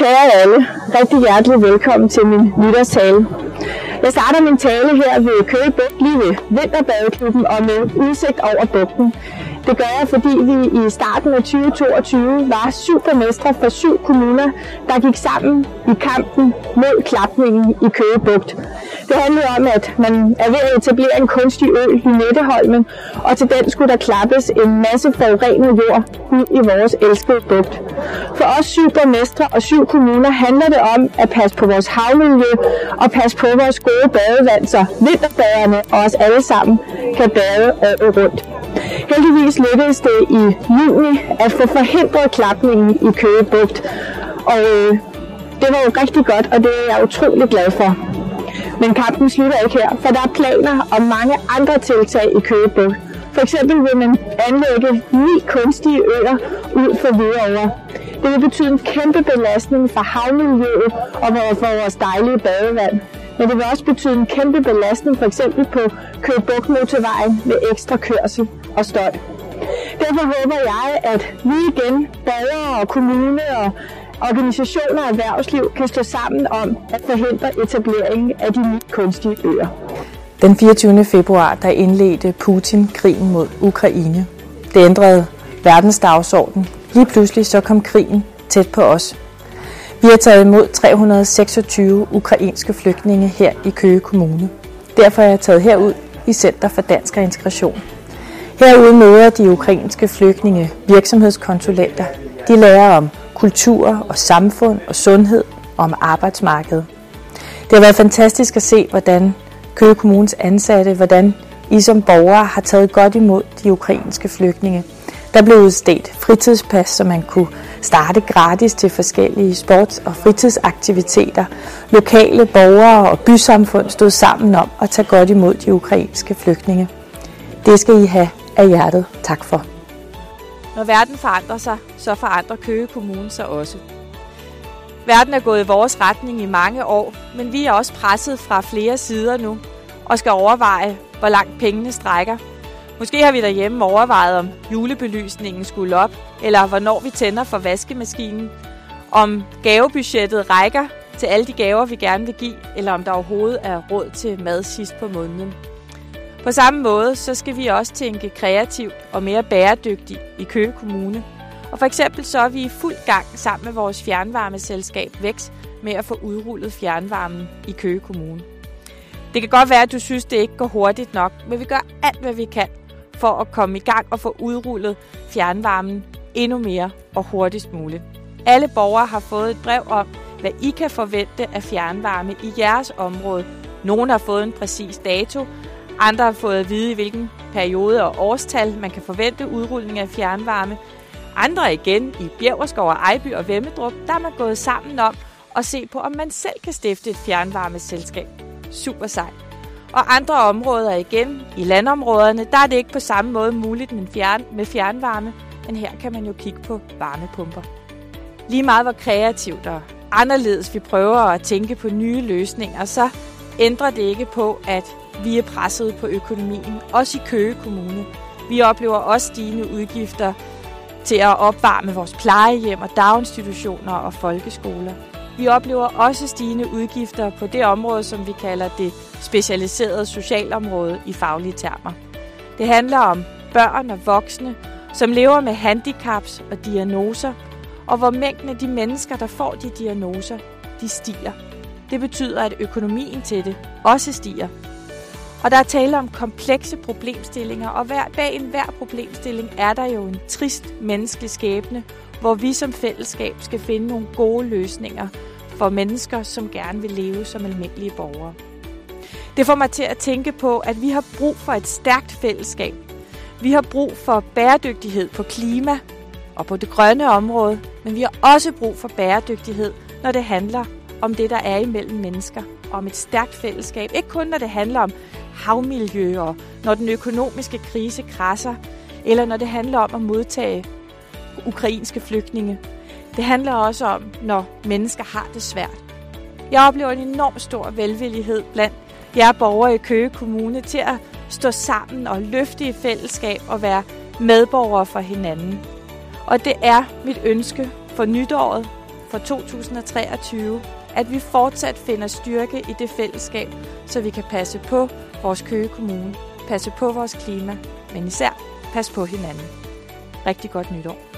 Kære alle, rigtig hjertelig velkommen til min nytårstale. Jeg starter min tale her ved Køge Bugt lige ved Vinterbadeklubben og med udsigt over bugten. Det gør jeg, fordi vi i starten af 2022 var syv borgmestre fra syv kommuner, der gik sammen i kampen mod klapningen i Køge Bugt. Det handlede om, at man er ved at etablere en kunstig ø i Netteholmen, og til den skulle der klappes en masse forurenet jord ud i vores elskede bugt. For os syv borgmestre og syv kommuner handler det om at passe på vores havmiljø og passe på vores gode badevand, så vinterbaderne og os alle sammen kan bade året rundt. Heldigvis lykkedes det i juni at få forhindret klapningen i Køge Bugt, og øh, det var jo rigtig godt, og det er jeg utrolig glad for. Men kampen slutter ikke her, for der er planer om mange andre tiltag i Køge Bugt. For eksempel vil man anlægge ni kunstige øer ud for Hvidovre. Det vil betyde en kæmpe belastning for havmiljøet og for vores dejlige badevand. Men det vil også betyde en kæmpe belastning for eksempel på Køge motorvejen med ekstra kørsel og støj. Derfor håber jeg, at vi igen, borgere og kommune og organisationer og erhvervsliv kan stå sammen om at forhindre etableringen af de nye kunstige øer. Den 24. februar der indledte Putin krigen mod Ukraine. Det ændrede verdens dagsorden. Lige pludselig så kom krigen tæt på os. Vi har taget imod 326 ukrainske flygtninge her i Køge Kommune. Derfor er jeg taget herud i Center for Dansk og Integration. Herude møder de ukrainske flygtninge virksomhedskonsulenter. De lærer om kultur og samfund og sundhed og om arbejdsmarkedet. Det har været fantastisk at se, hvordan Køge Kommunes ansatte, hvordan I som borgere har taget godt imod de ukrainske flygtninge. Der blev udstedt fritidspas, så man kunne starte gratis til forskellige sports- og fritidsaktiviteter. Lokale borgere og bysamfund stod sammen om at tage godt imod de ukrainske flygtninge. Det skal I have af hjertet. Tak for. Når verden forandrer sig, så forandrer Køge Kommune sig også. Verden er gået i vores retning i mange år, men vi er også presset fra flere sider nu og skal overveje, hvor langt pengene strækker. Måske har vi derhjemme overvejet, om julebelysningen skulle op, eller hvornår vi tænder for vaskemaskinen, om gavebudgettet rækker til alle de gaver, vi gerne vil give, eller om der overhovedet er råd til mad sidst på måneden. På samme måde så skal vi også tænke kreativt og mere bæredygtigt i Køge Kommune. Og for eksempel så er vi i fuld gang sammen med vores fjernvarmeselskab Vækst med at få udrullet fjernvarmen i Køge Kommune. Det kan godt være, at du synes, det ikke går hurtigt nok, men vi gør alt, hvad vi kan for at komme i gang og få udrullet fjernvarmen endnu mere og hurtigst muligt. Alle borgere har fået et brev om, hvad I kan forvente af fjernvarme i jeres område. Nogle har fået en præcis dato, andre har fået at vide, i hvilken periode og årstal man kan forvente udrulning af fjernvarme. Andre igen i Bjergerskov og Ejby og Vemmedrup, der er man gået sammen om at se på, om man selv kan stifte et fjernvarmeselskab. Super sejt. Og andre områder igen, i landområderne, der er det ikke på samme måde muligt med, fjern, med fjernvarme, men her kan man jo kigge på varmepumper. Lige meget hvor kreativt og anderledes vi prøver at tænke på nye løsninger, så ændrer det ikke på, at vi er presset på økonomien, også i Køge Kommune. Vi oplever også stigende udgifter til at opvarme vores plejehjem og daginstitutioner og folkeskoler. Vi oplever også stigende udgifter på det område, som vi kalder det specialiserede socialområde i faglige termer. Det handler om børn og voksne, som lever med handicaps og diagnoser, og hvor mængden af de mennesker, der får de diagnoser, de stiger. Det betyder, at økonomien til det også stiger. Og der er tale om komplekse problemstillinger, og hver, bag enhver problemstilling er der jo en trist menneskelig skæbne, hvor vi som fællesskab skal finde nogle gode løsninger for mennesker, som gerne vil leve som almindelige borgere. Det får mig til at tænke på, at vi har brug for et stærkt fællesskab. Vi har brug for bæredygtighed på klima og på det grønne område, men vi har også brug for bæredygtighed, når det handler om det, der er imellem mennesker, og om et stærkt fællesskab. Ikke kun når det handler om havmiljø og når den økonomiske krise krasser, eller når det handler om at modtage ukrainske flygtninge. Det handler også om, når mennesker har det svært. Jeg oplever en enorm stor velvillighed blandt jer borgere i Køge Kommune til at stå sammen og løfte i fællesskab og være medborgere for hinanden. Og det er mit ønske for nytåret, for 2023, at vi fortsat finder styrke i det fællesskab, så vi kan passe på vores Køge Kommune, passe på vores klima, men især passe på hinanden. Rigtig godt nytår.